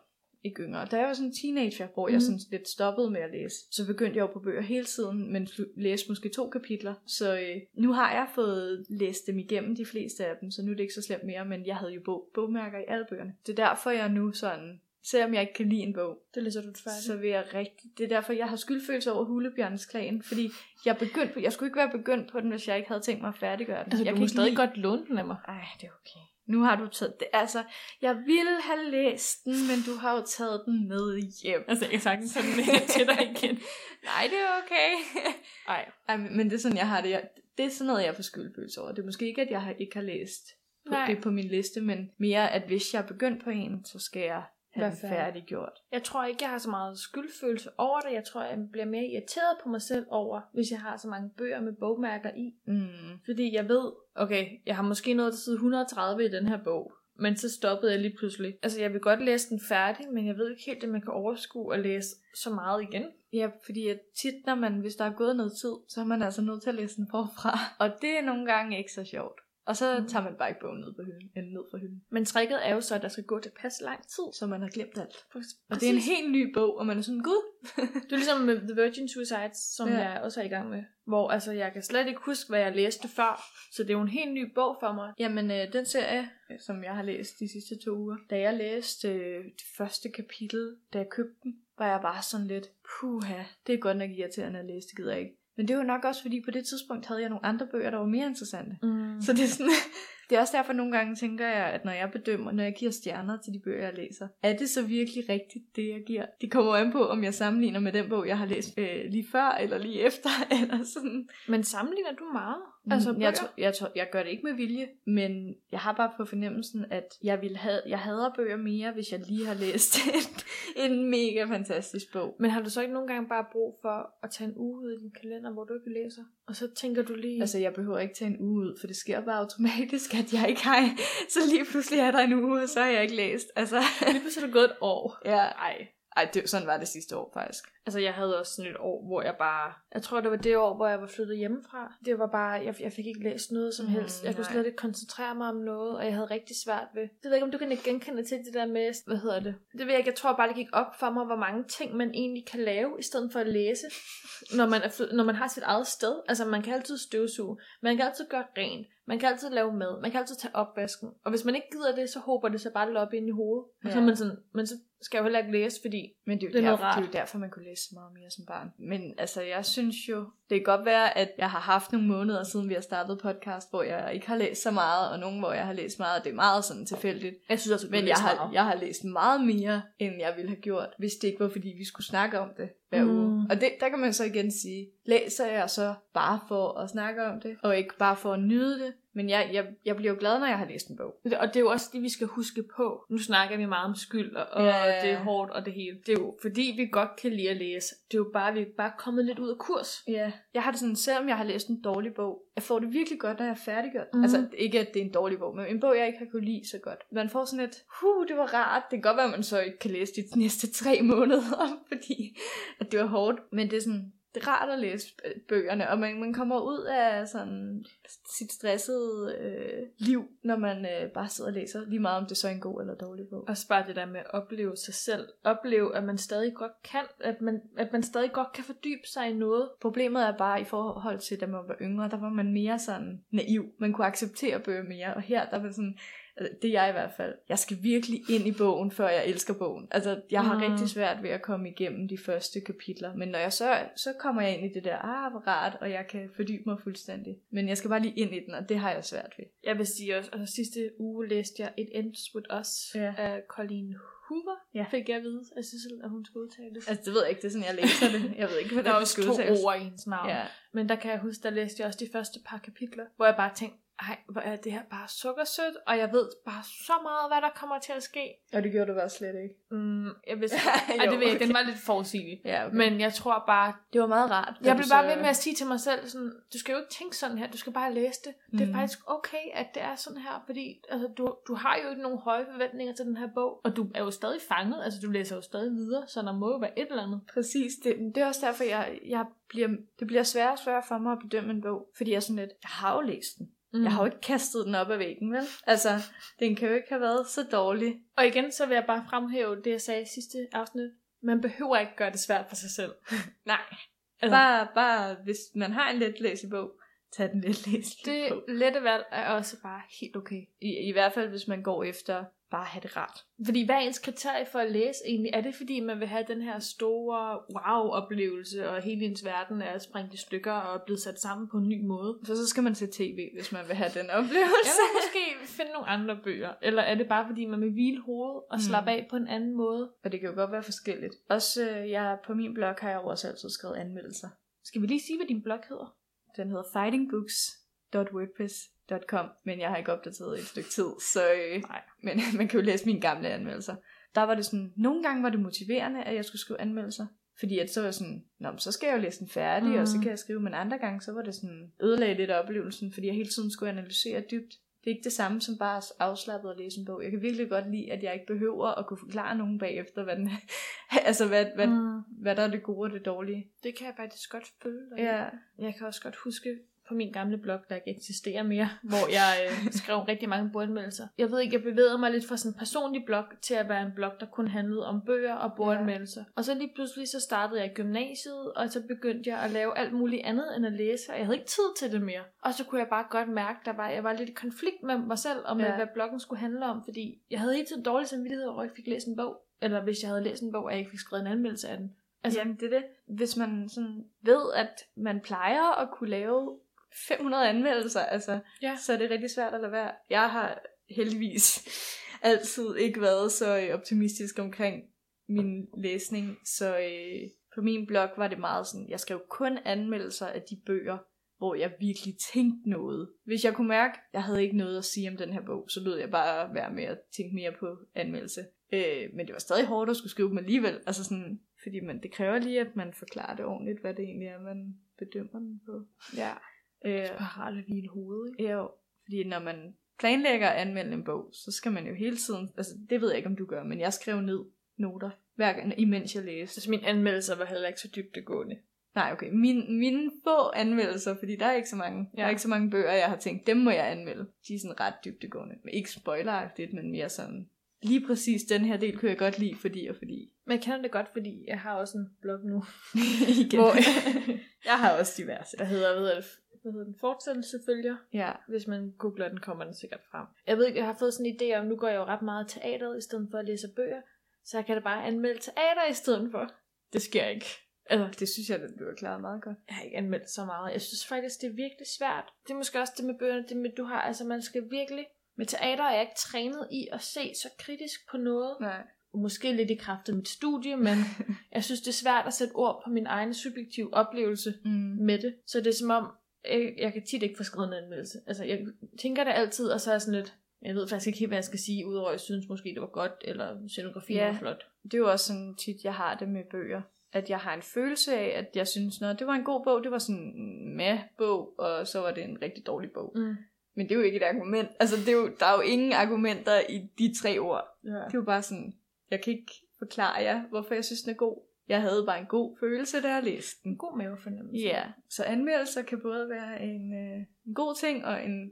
ikke yngre, da jeg var sådan en teenager, hvor jeg Mhm. sådan lidt stoppede med at læse, så begyndte jeg jo på bøger hele tiden, men læste måske to kapitler. Så øh, nu har jeg fået læst dem igennem de fleste af dem, så nu er det ikke så slemt mere, men jeg havde jo bog, bogmærker i alle bøgerne. Det er derfor, jeg nu sådan, selvom jeg ikke kan lide en bog, Det læser du færdigt. så vil jeg rigtig... Det er derfor, jeg har skyldfølelse over Hulebjørnens Klan, fordi jeg, begyndte på, jeg skulle ikke være begyndt på den, hvis jeg ikke havde tænkt mig at færdiggøre den. altså, jeg du må stadig godt låne den af mig. Ej, det er okay. Nu har du taget det. Altså, jeg ville have læst den, men du har jo taget den med hjem. Altså, jeg kan sagtens tage den med til dig igen. (laughs) Nej, det er okay. (laughs) Ej. Ej, men men det er sådan, jeg har det. Jeg, det er sådan noget, jeg får skyldfølelse over. Det er måske ikke, at jeg har, ikke har læst på, Nej. det på min liste, men mere, at hvis jeg er begyndt på en, så skal jeg have færdig. færdiggjort. Jeg tror ikke, jeg har så meget skyldfølelse over det. Jeg tror, jeg bliver mere irriteret på mig selv over, hvis jeg har så mange bøger med bogmærker i. Mm. Fordi jeg ved, okay, jeg har måske nået til side 130 i den her bog. Men så stoppede jeg lige pludselig. Altså, jeg vil godt læse den færdig, men jeg ved ikke helt, at man kan overskue at læse så meget igen. Ja, fordi at tit, når man, hvis der er gået noget tid, så er man altså nødt til at læse den forfra. Og det er nogle gange ikke så sjovt. Og så Mm. tager man bare ikke bogen ned, på hylden, eller ned fra hylden. Men tricket er jo så, at der skal gå til pas lang tid. Så man har glemt alt. Præcis. Og det er en helt ny bog, og man er sådan, gud. Det er ligesom med The Virgin Suicides, som Ja. ja. jeg også er i gang med. Hvor altså, jeg kan slet ikke huske, hvad jeg læste før. Så det er jo en helt ny bog for mig. Jamen, øh, den serie, øh, som jeg har læst de sidste to uger, da jeg læste øh, det første kapitel, da jeg købte den, var jeg bare sådan lidt, puha, det er godt nok irriterende at læse, det gider jeg ikke. Men det var nok også, fordi på det tidspunkt havde jeg nogle andre bøger, der var mere interessante. Mm. Så det er sådan, det er også derfor nogle gange tænker jeg, at når jeg bedømmer, når jeg giver stjerner til de bøger, jeg læser, er det så virkelig rigtigt, det jeg giver? Det kommer an på, om jeg sammenligner med den bog, jeg har læst øh, lige før, eller lige efter, (laughs) eller sådan. Men sammenligner du meget? Altså, Altså, jeg, tror, jeg, tror, jeg gør det ikke med vilje, men jeg har bare på fornemmelsen, at jeg vil have, jeg hader bøger mere, hvis jeg lige har læst (laughs) en, en mega fantastisk bog. Men har du så ikke nogle gange bare brug for at tage en uge ud i din kalender, hvor du ikke læser? Og så tænker du lige... Altså, jeg behøver ikke tage en uge ud, for det sker bare automatisk, at jeg ikke har... Så lige pludselig er der en uge, og så har jeg ikke læst. Altså, lige pludselig er det gået et år. ja, ej. Ej, det, sådan var det sidste år, faktisk. Altså, jeg havde også sådan et år, hvor jeg bare... Jeg tror, det var det år, hvor jeg var flyttet hjemmefra. Det var bare... Jeg, jeg fik ikke læst noget som Mm, helst. Jeg kunne nej. slet ikke koncentrere mig om noget, og jeg havde rigtig svært ved... Det ved ikke, om du kan ikke genkende til det der med... Hvad hedder det? Det ved jeg ikke. Jeg tror bare, det gik op for mig, hvor mange ting man egentlig kan lave, i stedet for at læse, når man, er fly- når man har sit eget sted. Altså, man kan altid støvsuge. Man kan altid gøre rent. Man kan altid lave mad. Man kan altid tage opvasken. Og hvis man ikke gider det, så håber det sig bare op ind i hovedet. Og så Ja. er man sådan... Men så skal jeg jo heller ikke læse, fordi Men det er, jo Det er noget derfor, det er rart. jo derfor, man kunne læse så meget mere som barn. Men altså, jeg synes jo, det kan godt være, at jeg har haft nogle måneder siden, vi har startet podcast, hvor jeg ikke har læst så meget, og nogle, hvor jeg har læst meget, og det er meget sådan tilfældigt. jeg synes også, Men jeg har, jeg har læst meget mere, end jeg ville have gjort, hvis det ikke var, fordi vi skulle snakke om det hver Mm. uge. Og det, der kan man så igen sige, læser jeg så bare for at snakke om det, og ikke bare for at nyde det. Men jeg, jeg, jeg bliver jo glad, når jeg har læst en bog. Og det er jo også det, vi skal huske på. Nu snakker vi meget om skyld, og, og Ja, det er hårdt og det hele. Det er jo fordi, vi godt kan lide at læse. Det er jo bare, vi er bare kommet lidt ud af kurs. Ja, jeg har det sådan, selvom jeg har læst en dårlig bog, jeg får det virkelig godt, når jeg er færdiggjort. Mm. Altså, ikke at det er en dårlig bog, men en bog, jeg ikke har kunne lide så godt. Man får sådan et, huh, det var rart. Det kan godt være, at man så ikke kan læse de næste tre (laughs) måneder, fordi at det var hårdt. Men det er sådan, det er rart at læse øh, bøgerne, og man, man kommer ud af sådan sit stressede øh, liv, når man øh, bare sidder og læser, lige meget om det så er en god eller dårlig bog. Og bare det der med at opleve sig selv. Opleve, at man stadig godt kan, at man, at man stadig godt kan fordybe sig i noget. Problemet er bare i forhold til, da man var yngre, der var man mere sådan naiv. Man kunne acceptere bøger mere, og her der var sådan, det er jeg i hvert fald. Jeg skal virkelig ind i bogen, før jeg elsker bogen. Altså, jeg har Mm. rigtig svært ved at komme igennem de første kapitler. Men når jeg så, så kommer jeg ind i det der, ah, hvor rart, og jeg kan fordybe mig fuldstændig. Men jeg skal bare lige ind i den, og det har jeg svært ved. Jeg vil sige også, altså sidste uge læste jeg It Ends With Us Ja. af Colleen Hoover. Ja. Fik jeg at vide af Sissel, at hun skulle udtales. Altså, det ved jeg ikke, det er sådan, jeg læser det. Jeg ved ikke, hvordan der er det også skal to udtales. ord i hendes navn. Ja. Men der kan jeg huske, der læste jeg også de første par kapitler, hvor jeg bare tænkte, ej, hvor er det her bare sukkersødt, og jeg ved bare så meget, hvad der kommer til at ske. Og det gjorde du bare slet ikke. Mm, jeg vidste, (laughs) Jo, ej, det ved jeg, okay. den var lidt forudsigelig. Ja, okay. Men jeg tror bare, det var meget rart. jeg blev bare ved med at sige til mig selv, sådan, du skal jo ikke tænke sådan her, du skal bare læse det. Det er Mhm. faktisk okay, at det er sådan her, fordi altså, du, du har jo ikke nogen høje forventninger til den her bog, og du er jo stadig fanget, altså du læser jo stadig videre, så der må jo være et eller andet. Præcis, det, det er også derfor, jeg, jeg bliver, det bliver sværere og sværere for mig at bedømme en bog. Fordi jeg sådan lidt, jeg har jo læst den. Mm. Jeg har jo ikke kastet den op ad væggen, vel? Altså, den kan jo ikke have været så dårlig. Og igen, så vil jeg bare fremhæve det, jeg sagde i sidste afsnit. Man behøver ikke gøre det svært for sig selv. (laughs) Nej. Altså, Bare, bare, hvis man har en let læselig bog, tag den let læselig det lette valg er også bare helt okay. I, I hvert fald, hvis man går efter bare have det rart. Fordi hvad er ens kriterie for at læse egentlig? Er det fordi, man vil have den her store wow-oplevelse, og hele ens verden er sprængt i stykker og er blevet sat sammen på en ny måde? For så skal man se tv, hvis man vil have den oplevelse. vil måske finde nogle andre bøger. Eller er det bare fordi, man vil hvile hovedet og Mm. slappe af på en anden måde? Og det kan jo godt være forskelligt. Også øh, jeg, på min blog har jeg jo også altid skrevet anmeldelser. Skal vi lige sige, hvad din blog hedder? Den hedder fightingbooks.wordpress.com, men jeg har ikke opdateret i et stykke tid, så øh, Nej. men (laughs) man kan jo læse mine gamle anmeldelser. Der var det sådan, nogle gange var det motiverende, at jeg skulle skrive anmeldelser, fordi at så var jeg sådan, Nå, men så skal jeg jo læse den færdig, mm. og så Mhm. kan jeg skrive, men andre gange, så var det sådan, ødelagde lidt af oplevelsen, fordi jeg hele tiden skulle analysere dybt. Det er ikke det samme som bare afslappet at læse en bog. Jeg kan virkelig godt lide, at jeg ikke behøver at kunne forklare nogen bagefter, hvad, den, (laughs) altså hvad, hvad, mm. Mm. hvad der er det gode og det dårlige. Det kan jeg faktisk godt i. Ja, Jeg kan også godt huske på min gamle blog, der ikke eksisterer mere, hvor jeg øh, skrev rigtig mange boganmeldelser. Jeg ved ikke, jeg bevægede mig lidt fra sådan en personlig blog til at være en blog, der kun handlede om bøger og boganmeldelser. Ja. Og så lige pludselig så startede jeg i gymnasiet, og så begyndte jeg at lave alt muligt andet end at læse, og jeg havde ikke tid til det mere. Og så kunne jeg bare godt mærke, der var, jeg var lidt i konflikt med mig selv, og med Ja. hvad bloggen skulle handle om, fordi jeg havde hele tiden dårlig samvittighed over, at jeg ikke fik læst en bog. Eller hvis jeg havde læst en bog, og jeg ikke fik skrevet en anmeldelse af den. Altså, Altså- Jamen, det er det. Hvis man sådan ved, at man plejer at kunne lave 500 anmeldelser, altså, Ja. så er det rigtig svært at lade være. Jeg har heldigvis altid ikke været så øh, optimistisk omkring min læsning, så øh, på min blog var det meget sådan, jeg skrev kun anmeldelser af de bøger, hvor jeg virkelig tænkte noget. Hvis jeg kunne mærke, at jeg havde ikke noget at sige om den her bog, så lød jeg bare være med at tænke mere på anmeldelse. Øh, men det var stadig hårdt at skulle skrive dem alligevel. Altså sådan, fordi man, det kræver lige, at man forklarer det ordentligt, hvad det egentlig er, man bedømmer den på. Ja. Øh, rart at hvile hovedet, ikke? Ja, jo, fordi når man planlægger at anmelde en bog, så skal man jo hele tiden, altså det ved jeg ikke, om du gør, men jeg skrev ned noter, hver gang, imens jeg læste. Altså, mine anmeldelser var heller ikke så dybdegående. Nej, okay, Min, mine få anmeldelser, fordi der er ikke så mange, ja. der er ikke så mange bøger, jeg har tænkt, dem må jeg anmelde. De er sådan ret dybdegående. Men ikke spoileragtigt, men mere sådan, lige præcis den her del kunne jeg godt lide, fordi og fordi. Men jeg kender det godt, fordi jeg har også en blog nu, (laughs) Igen. hvor (laughs) jeg har også diverse. der hedder, hedder, det, hvad hedder den, fortsættelse følger. Ja, Hvis man googler den, kommer den sikkert frem. Jeg ved ikke, jeg har fået sådan en idé om, nu går jeg jo ret meget i teateret, i stedet for at læse bøger. Så jeg kan da bare anmelde teater i stedet for. Det sker ikke. Altså, det synes jeg, at du har klaret meget godt. jeg har ikke anmeldt så meget. Jeg synes faktisk, det er virkelig svært. Det er måske også det med bøgerne, det med, du har, altså man skal virkelig... Med teater er jeg ikke trænet i at se så kritisk på noget. Nej. Måske lidt i kraft af mit studie, men (laughs) jeg synes, det er svært at sætte ord på min egen subjektive oplevelse Mm. med det. Så det er som om, øh, jeg kan tit ikke få skrevet en anmeldelse. Altså, jeg tænker det altid, og så er jeg sådan lidt, jeg ved faktisk ikke helt, hvad jeg skal sige, udover at jeg synes måske, det var godt, eller scenografien Ja. var flot. det er jo også sådan tit, jeg har det med bøger. At jeg har en følelse af, at jeg synes, at det var en god bog, det var sådan en med bog, og så var det en rigtig dårlig bog. Mm. Men det er jo ikke et argument. Altså, det er jo, der er jo ingen argumenter i de tre ord. Ja. Det er jo bare sådan, jeg kan ikke forklare jer, hvorfor jeg synes, den er god. Jeg havde bare en god følelse, da jeg læste den. En god mavefornemmelse. Ja, så anmeldelser kan både være en, øh, en god ting og en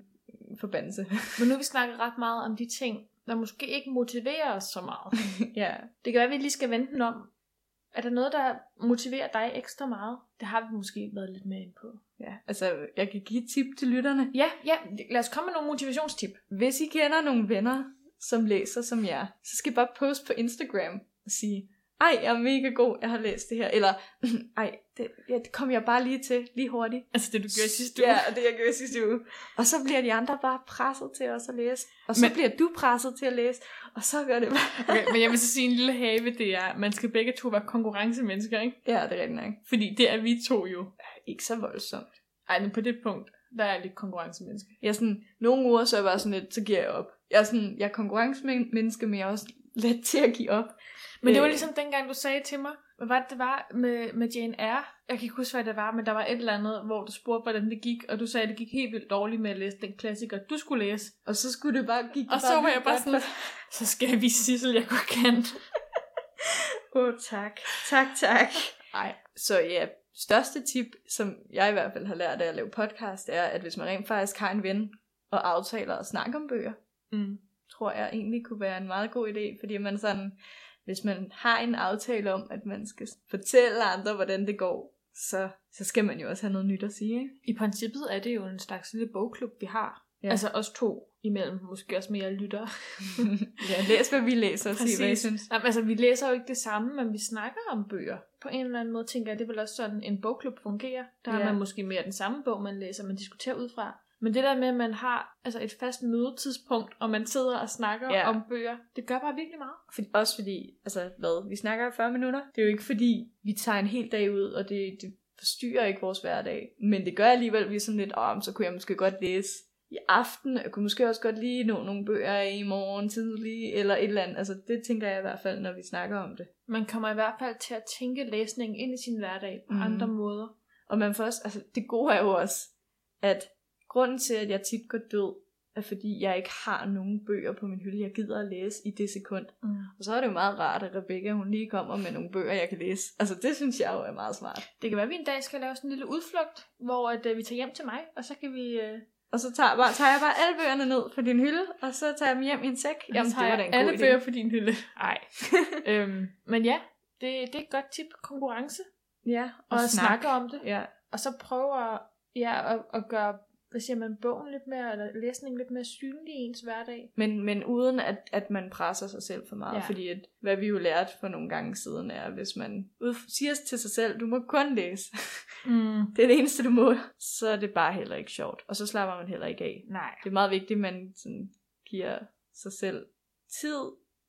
forbandelse. (laughs) Men nu har vi snakket ret meget om de ting, der måske ikke motiverer os så meget. (laughs) ja. Det kan være, at vi lige skal vente den om. Er der noget, der motiverer dig ekstra meget? Det har vi måske været lidt mere ind på. ja, altså jeg kan give et tip til lytterne. Ja, ja, lad os komme med nogle motivationstip. Hvis I kender nogle venner, som læser som jer, så skal I bare poste på Instagram og sige, ej, jeg er mega god, jeg har læst det her. Eller, (laughs) ej, det, ja, det kom jeg bare lige til, lige hurtigt. Altså det, du gjorde sidste Ja, og det jeg gjorde sidste uge. Og så bliver de andre bare presset til også at læse. Og så Men- Men... bliver du presset til at læse. Og så gør det bare... (laughs) Okay, men jeg vil så sige en lille have, det er, at man skal begge to være konkurrencemennesker, ikke? Ja, det er rigtigt nok. Fordi det er vi to jo. Ikke så voldsomt. Ej, men på det punkt, der er jeg lidt konkurrencemenneske. Jeg er sådan, nogle uger, så er jeg bare sådan lidt, så giver jeg op. Jeg er sådan, jeg er konkurrencemenneske, men jeg er også let til at give op. Men det var Øh. ligesom dengang, du sagde til mig, hvad var det, det var med, med Jane Eyre? Jeg kan ikke huske, hvad det var, men der var et eller andet, hvor du spurgte, hvordan det gik, og du sagde, at det gik helt vildt dårligt med at læse den klassiker, du skulle læse. Og så skulle det bare gik Og så var jeg bare sådan, så skal jeg vise Sissel, jeg godt kan. (laughs) Åh, oh, tak. Tak, tak. Nej, så ja, største tip, som jeg i hvert fald har lært af at lave podcast, er, at hvis man rent faktisk har en ven og aftaler at snakke om bøger, Mm. tror jeg egentlig kunne være en meget god idé, fordi man sådan, hvis man har en aftale om, at man skal fortælle andre, hvordan det går, så, så skal man jo også have noget nyt at sige, ikke? I princippet er det jo en slags lille bogklub, vi har. Ja. Altså os to imellem, måske også mere lyttere. (laughs) ja, læs hvad vi læser og sig, hvad I synes. Jamen, altså, vi læser jo ikke det samme, men vi snakker om bøger. På en eller anden måde tænker jeg, det er vel også sådan, en bogklub fungerer. Der har Ja. man måske mere den samme bog, man læser, man diskuterer ud fra. Men det der med, at man har altså et fast mødetidspunkt, og man sidder og snakker Ja. om bøger, det gør bare virkelig meget. For, også fordi, altså hvad, vi snakker i 40 minutter. Det er jo ikke fordi, vi tager en hel dag ud, og det, det forstyrrer ikke vores hverdag. Men det gør alligevel, at vi er sådan lidt, om så kunne jeg måske godt læse i aften. Jeg kunne måske også godt lige nå nogle bøger i morgen tidlig, eller et eller andet. Altså det tænker jeg i hvert fald, når vi snakker om det. Man kommer i hvert fald til at tænke læsningen ind i sin hverdag på mm. andre måder. Og man får også, altså det gode er jo også, at grunden til, at jeg tit går død, er fordi jeg ikke har nogen bøger på min hylde, jeg gider at læse i det sekund. Mm. Og så er det jo meget rart, at Rebecca hun lige kommer med nogle bøger, jeg kan læse. Altså det synes jeg jo er meget smart. Det kan være, at vi en dag skal lave sådan en lille udflugt, hvor at, uh, vi tager hjem til mig, og så kan vi... Uh, Og så tager, bare, tager jeg bare alle bøgerne ned på din hylde, og så tager jeg dem hjem i en sæk. Jamen, det var da en god alle idé. bøger på din hylde. Nej. (laughs) øhm, men ja, det, det er et godt tip. Konkurrence. Ja, Og, og snak. snakke om det. Ja, Og så prøve at, ja, at, at gøre hvad siger man, bogen lidt mere, eller læsningen lidt mere synlig i ens hverdag. men, men uden at, at man presser sig selv for meget. Ja. Fordi at, hvad vi jo lærte for nogle gange siden er, hvis man ud, siger til sig selv, du må kun læse. Mm. (laughs) det er det eneste, du må. Så er det bare heller ikke sjovt. Og så slapper man heller ikke af. Nej. Det er meget vigtigt, at man sådan giver sig selv tid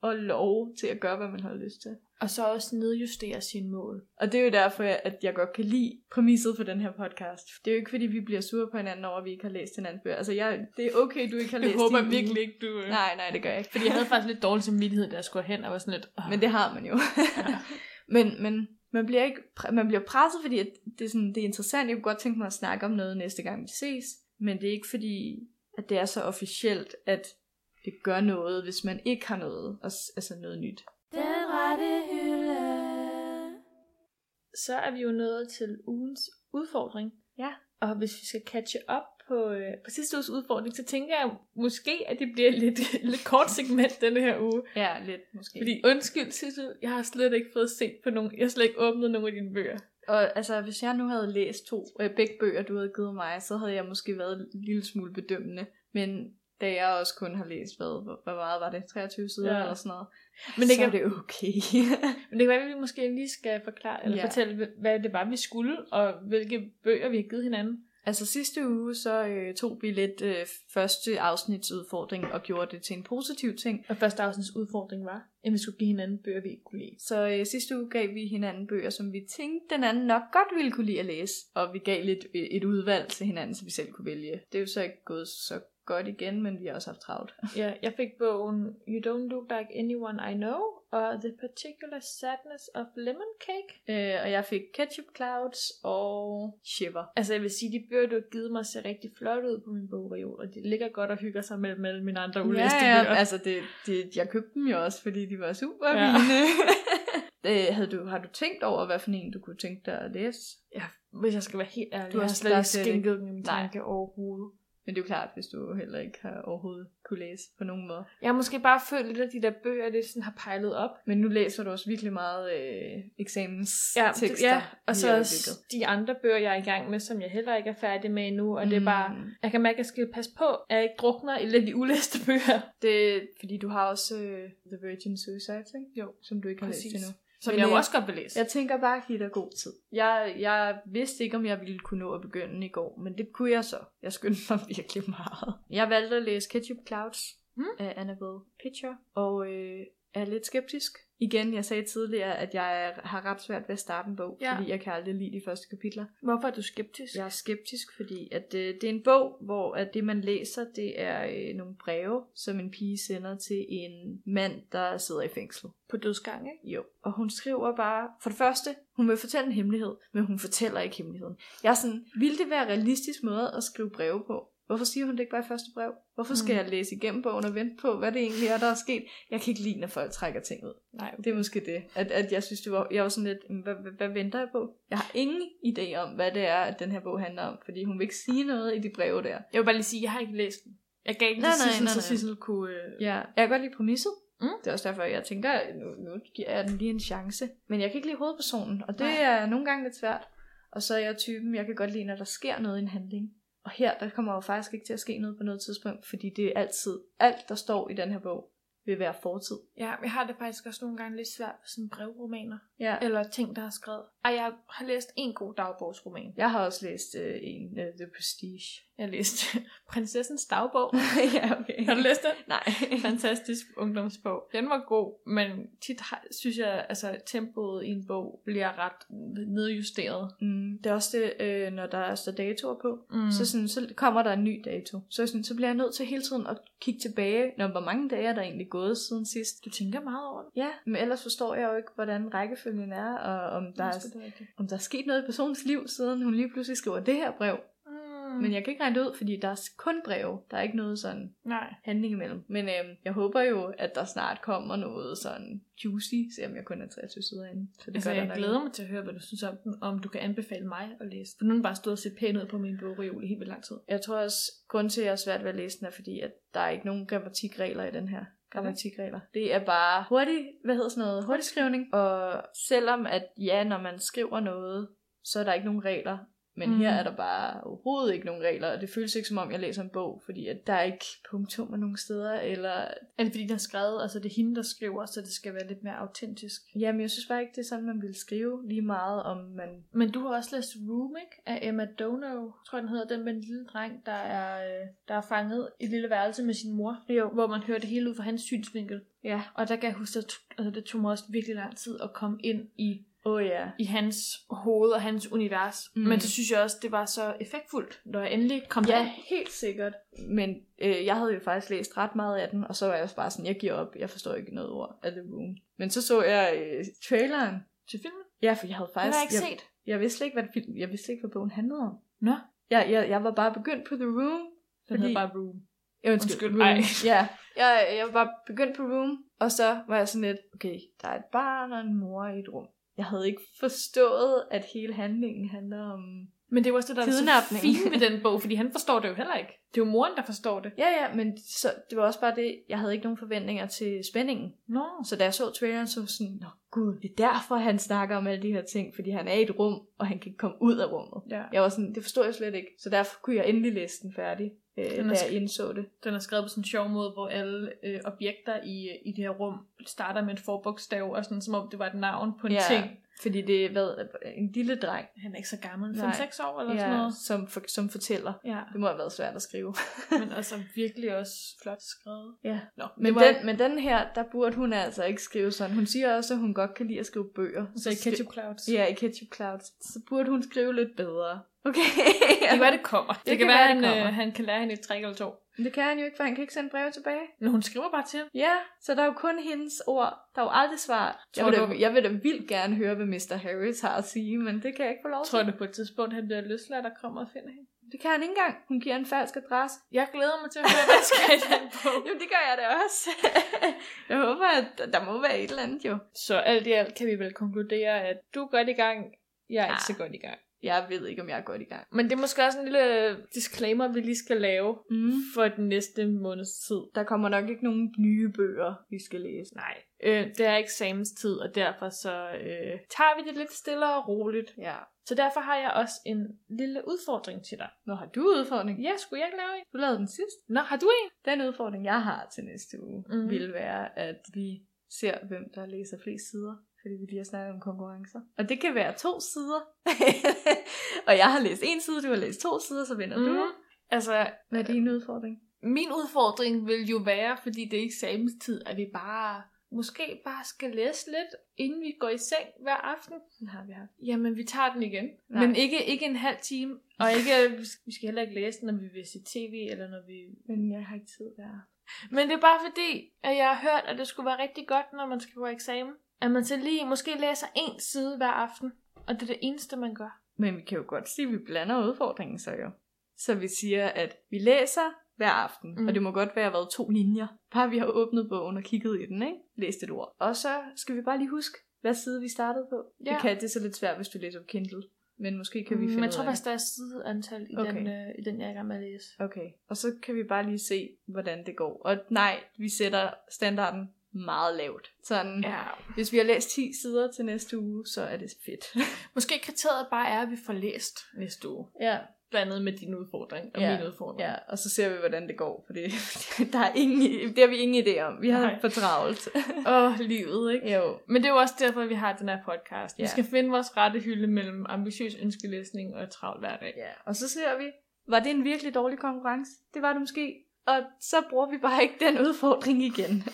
og lov til at gøre, hvad man har lyst til. Og så også nedjustere sine mål. Og det er jo derfor, at jeg godt kan lide præmisset for den her podcast. Det er jo ikke, fordi vi bliver sure på hinanden over, at vi ikke har læst hinandens bøger. Altså, jeg, det er okay, du ikke har læst Jeg håber din virkelig ikke, du... øh, Nej, nej, det gør jeg ikke. Fordi jeg havde faktisk lidt dårlig samvittighed, da jeg skulle hen, og var sådan lidt... Oh. Men det har man jo. men, men man bliver, ikke, man bliver presset, fordi at det, er sådan, det er interessant. Jeg kunne godt tænke mig at snakke om noget næste gang, vi ses. Men det er ikke fordi, at det er så officielt, at det gør noget, hvis man ikke har noget, og- altså noget nyt. Den rette. Så er vi jo nået til ugens udfordring. Ja. Og hvis vi skal catche op på, øh, på sidste uges udfordring, så tænker jeg måske, at det bliver lidt, (laughs) lidt kort segment denne her uge. Ja, lidt måske. Fordi undskyld, Sissel, jeg har slet ikke fået set på nogen, jeg har slet ikke åbnet nogen af dine bøger. Og altså, hvis jeg nu havde læst to, øh, begge bøger, du havde givet mig, så havde jeg måske været en lille smule bedømmende. Men da jeg også kun har læst, hvad, hvor, hvor meget var det? 23 sider Ja. eller sådan noget. Men det, så kan, er det okay. (laughs) men det kan være, at vi måske lige skal forklare, eller Ja. fortælle, hvad det var, vi skulle, og hvilke bøger vi har givet hinanden. altså sidste uge, så øh, tog vi lidt øh, første afsnitsudfordring og gjorde det til en positiv ting. Og første afsnits udfordring var, at vi skulle give hinanden bøger, vi ikke kunne lide. Så øh, sidste uge gav vi hinanden bøger, som vi tænkte, den anden nok godt ville kunne lide at læse. Og vi gav lidt øh, et udvalg til hinanden, så vi selv kunne vælge. Det er jo så ikke gået så godt igen, men vi har også haft travlt. (laughs) Ja, jeg fik bogen You Don't Look Like Anyone I Know, og The Particular Sadness of Lemon Cake. Øh, og jeg fik Ketchup Clouds og Shiver. Altså jeg vil sige, de bøger, du har givet mig, ser rigtig flot ud på min bogreol, og de ligger godt og hygger sig mellem, mellem mine andre ulæste ja, ja, bøger. altså det, det, jeg købte dem jo også, fordi de var super Ja. fine. (laughs) (laughs) Øh, havde du, har du tænkt over, hvad for en du kunne tænke dig at læse? Ja, hvis jeg skal være helt ærlig, Du har slet ikke skænket Nej. tanke overhovedet. Men det er jo klart, hvis du heller ikke har overhovedet kunne læse på nogen måde. Jeg har måske bare følt lidt, at de der bøger, det sådan har pejlet op. Men nu læser du også virkelig meget øh, eksamenstekster. ja, og i så også de andre bøger, jeg er i gang med, som jeg heller ikke er færdig med endnu. Og mm. det er Mm. bare, jeg kan mærke, at jeg skal passe på, at jeg ikke drukner i lidt de ulæste bøger. Det fordi du har også øh, The Virgin Suicides, ikke? Jo, Som du ikke har præcis. læst endnu. Som Men, jeg jo også godt vil læse. Jeg tænker bare at give dig god tid. Jeg, jeg vidste ikke, om jeg ville kunne nå at begynde i går, men det kunne jeg så. Jeg skyndte mig (laughs) virkelig meget. Jeg valgte at læse Ketchup Clouds Mm. af Annabelle Pitcher, og øh, er lidt skeptisk. Igen, jeg sagde tidligere, at jeg har ret svært ved at starte en bog, Ja. fordi jeg kan aldrig lide de første kapitler. Hvorfor er du skeptisk? Jeg er skeptisk, fordi at øh, det er en bog, hvor at det man læser, det er øh, nogle breve, som en pige sender til en mand, der sidder i fængsel. På dødsgang, ikke? Jo. Og hun skriver bare, for det første, hun vil fortælle en hemmelighed, men hun fortæller ikke hemmeligheden. Jeg er sådan, vil det være en realistisk måde at skrive breve på? Hvorfor siger hun det ikke bare i første brev? Hvorfor skal Mm. jeg læse igennem bogen og vente på, hvad det egentlig er, der er sket? Jeg kan ikke lide, når folk trækker ting ud. Nej, Det er måske det, at, at jeg synes, det var, jeg var sådan lidt, "Mm, hvad, hvad, hvad venter jeg på? Jeg har ingen idé om, hvad det er, at den her bog handler om, fordi hun vil ikke sige noget i de breve der. Jeg vil bare lige sige, at jeg har ikke læst den. Jeg gav den Nej, til nej, Sissel, så. Sissel kunne... Øh... Ja, jeg kan godt lide præmisset. Mm. Det er også derfor, jeg tænker, nu, nu giver jeg den lige en chance. Men jeg kan ikke lide hovedpersonen, og det Nej. er nogle gange lidt svært. Og så er jeg typen, jeg kan godt lide, når der sker noget i en handling. Og her, der kommer jo faktisk ikke til at ske noget på noget tidspunkt, fordi det er altid, alt der står i den her bog, vil være fortid. Ja, jeg har det faktisk også nogle gange lidt svært med sådan brevromaner. Ja. Eller ting, der er skrevet. Ej, jeg har læst en god dagbogsroman. Jeg har også læst øh, en, uh, The Prestige. Jeg har læst (laughs) Prinsessens dagbog. (laughs) ja, okay. Har du læst den? Nej. (laughs) Fantastisk ungdomsbog. Den var god, men tit har, synes jeg, altså tempoet i en bog bliver ret nedjusteret. Mm, det er også det, øh, når der står datoer på. Mm. Så, sådan, så kommer der en ny dato. Så, sådan, så bliver jeg nødt til hele tiden at kigge tilbage, når hvor mange dage er der egentlig gået siden sidst. du tænker meget over det. Ja, men ellers forstår jeg jo ikke, hvordan rækkefølgen er, og om der, er, om der er sket noget i personens liv, siden hun lige pludselig skriver det her brev. Mm. Men jeg kan ikke regne det ud, fordi der er kun breve. Der er ikke noget sådan Nej. handling imellem. Men øhm, jeg håber jo, at der snart kommer noget sådan juicy, selvom jeg kun er 23 sider inde. Så det Altså, gør der jeg nok glæder mig til at høre, hvad du synes om den, om du kan anbefale mig at læse. For nu er den bare stået og set pæn ud på min bogreol i helt vildt lang tid. Jeg tror også, grund til, at jeg er svært ved at læse den, er fordi, at der er ikke nogen grammatikregler i den her. Grammatikregler. Det er bare hurtig, hvad hedder sådan noget, hurtig skrivning. Og selvom at, ja, når man skriver noget, så er der ikke nogen regler. Men Mm. her er der bare overhovedet ikke nogen regler, og det føles ikke som om, jeg læser en bog, fordi at der er ikke punktummer nogen steder, eller... Er det fordi, den er skrevet, altså det er hende, der skriver, så det skal være lidt mere autentisk? Jamen, jeg synes bare ikke, det er sådan, man vil skrive lige meget, om man... Men du har også læst Room, ikke? Af Emma Dono, tror jeg den hedder, den med en lille dreng, der er, øh, der er fanget i et lille værelse med sin mor. Jo. Hvor man hører det hele ud fra hans synsvinkel. Ja. Og der kan jeg huske, at altså, det tog mig også virkelig lang tid at komme ind i, oh, ja. i hans hoved og hans univers. Mm. Men så synes jeg også, det var så effektfuldt, når jeg endelig kom Ja, derind. helt sikkert. Men øh, jeg havde jo faktisk læst ret meget af den, og så var jeg også bare sådan, jeg giver op, jeg forstår ikke noget ord af The Room. Men så så jeg øh, traileren. Til filmen? Ja, for jeg havde Den faktisk... har jeg ikke jeg, set. jeg vidste slet ikke, hvad, film, jeg vidste ikke, hvad bogen handlede om. Nå, Jeg, jeg, jeg var bare begyndt på The Room. den Fordi- hedder bare Room. Ja, Undskyld, Room. ej. Ja, (laughs) jeg, jeg var bare begyndt på Room, og så var jeg sådan lidt, okay, der er et barn og en mor i et rum. Jeg havde ikke forstået, at hele handlingen handler om... Men det er jo også det, der er så Kidnapning. fint ved den bog, (laughs) fordi han forstår det jo heller ikke. Det er jo moren, der forstår det. Ja, ja, men så, det var også bare det, jeg havde ikke nogen forventninger til spændingen. Nå. Så da jeg så traileren, så var jeg sådan, nå gud, det er derfor, han snakker om alle de her ting, fordi han er i et rum, og han kan ikke komme ud af rummet. Ja. Jeg var sådan, det forstod jeg slet ikke, så derfor kunne jeg endelig læse den færdig, øh, Den da jeg indså det. Den er skrevet på sådan en sjov måde, hvor alle øh, objekter i, i det her rum starter med en forbogstav, og sådan som om det var et navn på en Ja. ting. Fordi det er hvad, en lille dreng, Han er ikke så gammel, Nej. 5-6 år eller sådan ja, noget. som, for, som fortæller. Ja, Det må have været svært at skrive. (laughs) men altså virkelig også flot skrevet. ja. Nå, Men, var, den, men den her, der burde hun altså ikke skrive sådan. Hun siger også, at hun godt kan lide at skrive bøger. så i skri- Ketchup Clouds. Ja, i Ketchup Clouds. Så burde hun skrive lidt bedre. Okay. Det kan være, det kommer. Det, det kan, kan være, han, det øh, han kan lære hende et trick eller to. Men det kan han jo ikke, for han kan ikke sende breve tilbage. Men hun skriver bare til ham. Ja, så der er jo kun hendes ord. Der er jo aldrig svar. Jeg vil, da, jeg vil da vildt gerne høre, hvad Mr. Harris har at sige, men det kan jeg ikke få lov til. Tror du på et tidspunkt, han bliver løsladt og kommer og finder hende? Det kan han ikke engang. Hun giver en falsk adresse. Jeg glæder mig til at høre, hvad der skal i den bog. (laughs) Jo, det gør jeg da også. (laughs) jeg håber, at der må være et eller andet jo. Så alt i alt kan vi vel konkludere, at du er godt i gang. Jeg er Ja. ikke så godt i gang. Jeg ved ikke, om jeg er godt i gang. Men det er måske også en lille disclaimer, vi lige skal lave Mm. for den næste måneds tid. Der kommer nok ikke nogen nye bøger, vi skal læse. Nej, øh, det er eksamenstid, og derfor så øh, tager vi det lidt stille og roligt. Ja. Så derfor har jeg også en lille udfordring til dig. Nå, har du udfordring? Ja, skulle jeg ikke lave en? Du lavede den sidst. Nå, har du en? Den udfordring, jeg har til næste uge, mm. vil være, at vi ser, hvem der læser flest sider. Fordi vi lige har snakket om konkurrencer. Og det kan være to sider. (laughs) og jeg har læst en side, du har læst to sider, så vinder mm. du. Altså, Hvad er din udfordring? min udfordring vil jo være, fordi det er eksamenstid, at vi bare måske bare skal læse lidt, inden vi går i seng hver aften. Den har vi haft. Jamen, vi tager den igen. Nej. Men ikke, ikke en halv time. Og ikke, vi skal heller ikke læse den, når vi vil se tv, eller når vi... Men jeg har ikke tid der. Men det er bare fordi, at jeg har hørt, at det skulle være rigtig godt, når man skal gå eksamen. At man så lige måske læser en side hver aften. Og det er det eneste, man gør. Men vi kan jo godt sige, at vi blander udfordringen så jo. Så vi siger, at vi læser hver aften, mm. Og det må godt være været to linjer. Bare vi har åbnet bogen og kigget i den, ikke? Læst et ord. Og så skal vi bare lige huske, hvad side vi startede på. Ja. Det kan det er så lidt svært, hvis du læser på Kindle. Men måske kan vi Mm, finde Men jeg tror faktisk, der er sideantal i, Okay. den, øh, i den, jeg er i gang med at læse. Okay, og så kan vi bare lige se, hvordan det går. Og nej, vi sætter standarden meget lavt. Sådan, ja. Hvis vi har læst 10 sider til næste uge, så er det fedt. (laughs) Måske kriteriet bare er, at vi får læst næste uge. ja, Blandet med din udfordring og Ja, min udfordring. Ja, og så ser vi, hvordan det går, for det, (laughs) der er ingen, det har vi ingen idé om. Vi har Nej. for travlt. (laughs) Åh, livet, ikke? jo. Men det er jo også derfor, vi har den her podcast. Vi Ja. skal finde vores rette hylde mellem ambitiøs ønskolæsning og travl hverdag. Ja, og så ser vi, var det en virkelig dårlig konkurrence? Det var det måske. Og så bruger vi bare ikke den udfordring igen.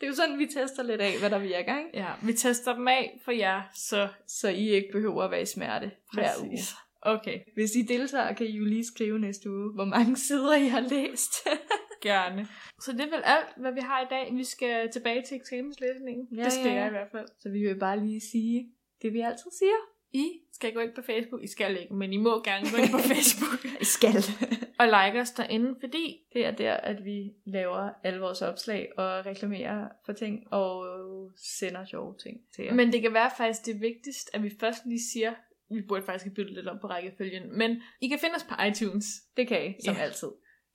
Det er jo sådan, vi tester lidt af, hvad der virker, ikke? Ja, vi tester dem af for jer, så Så I ikke behøver at være i smerte hver uge. Præcis. Okay, Hvis I deltager, kan I jo lige skrive næste uge, hvor mange (laughs) sider I har læst. (laughs) gerne. Så det er vel alt, hvad vi har i dag. Vi skal tilbage til eksamenslæsningen. Ja, det skal ja, ja. jeg i hvert fald. så vi vil bare lige sige det, vi altid siger. I skal gå ind på Facebook. I skal ikke, men I må gerne gå ind på (laughs) Facebook I skal. Og like os derinde, fordi Det er der, at vi laver alle vores opslag og reklamerer for ting og sender sjove ting til jer. Men det kan være faktisk det vigtigste, at vi først lige siger, vi burde faktisk have byttet lidt om på rækkefølgen, men I kan finde os på iTunes. det kan I, som Ja. altid.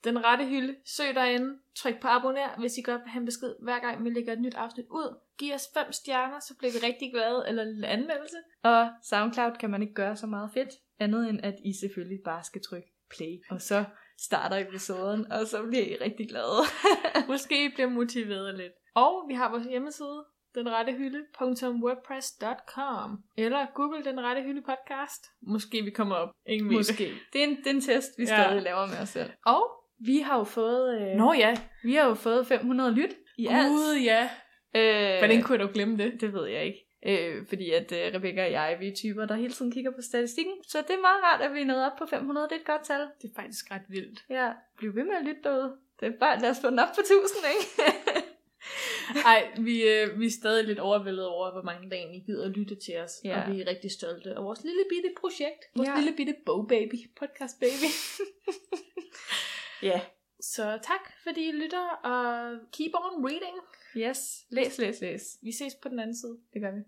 Den rette hylde. Søg derinde. Tryk på abonner, hvis I godt vil have en besked hver gang, vi lægger et nyt afsnit ud. Giv os fem stjerner, så bliver vi rigtig glade, eller en anmeldelse. Og SoundCloud kan man ikke gøre så meget fedt, andet end at I selvfølgelig bare skal trykke play. Og så starter episoden, og så bliver I rigtig glade. (laughs) Måske I bliver motiveret lidt. Og vi har vores hjemmeside, denrettehylde.wordpress.com Eller Google Den Rette Hylde Podcast. Måske vi kommer op. Ingen. Måske. Det er, en, det er en test, vi Ja. stadig laver med os selv. Og vi har jo fået, øh, Nå ja. vi har jo fået 500 lyt alt. Gud ja. Øh, Hvordan kunne jeg dog glemme det? Det ved jeg ikke. Øh, fordi at øh, Rebecca og jeg, vi er typer, der hele tiden kigger på statistikken. Så det er meget rart, at vi er nået op på 500. Det er et godt tal. Det er faktisk ret vildt. Ja, bliv ved med at lytte derude. Det er bare, lad os få den op på 1000, ikke? (laughs) Ej, vi, øh, vi er stadig lidt overvældet over, hvor mange der egentlig gider at lytte til os. Ja. Og vi er rigtig stolte af vores lille bitte projekt. Vores Ja. lille bitte bogbaby. Podcast baby. ja. Så tak, fordi I lytter, og keep on reading. Yes. Læs, læs, læs. Vi ses på den anden side. Det gør vi.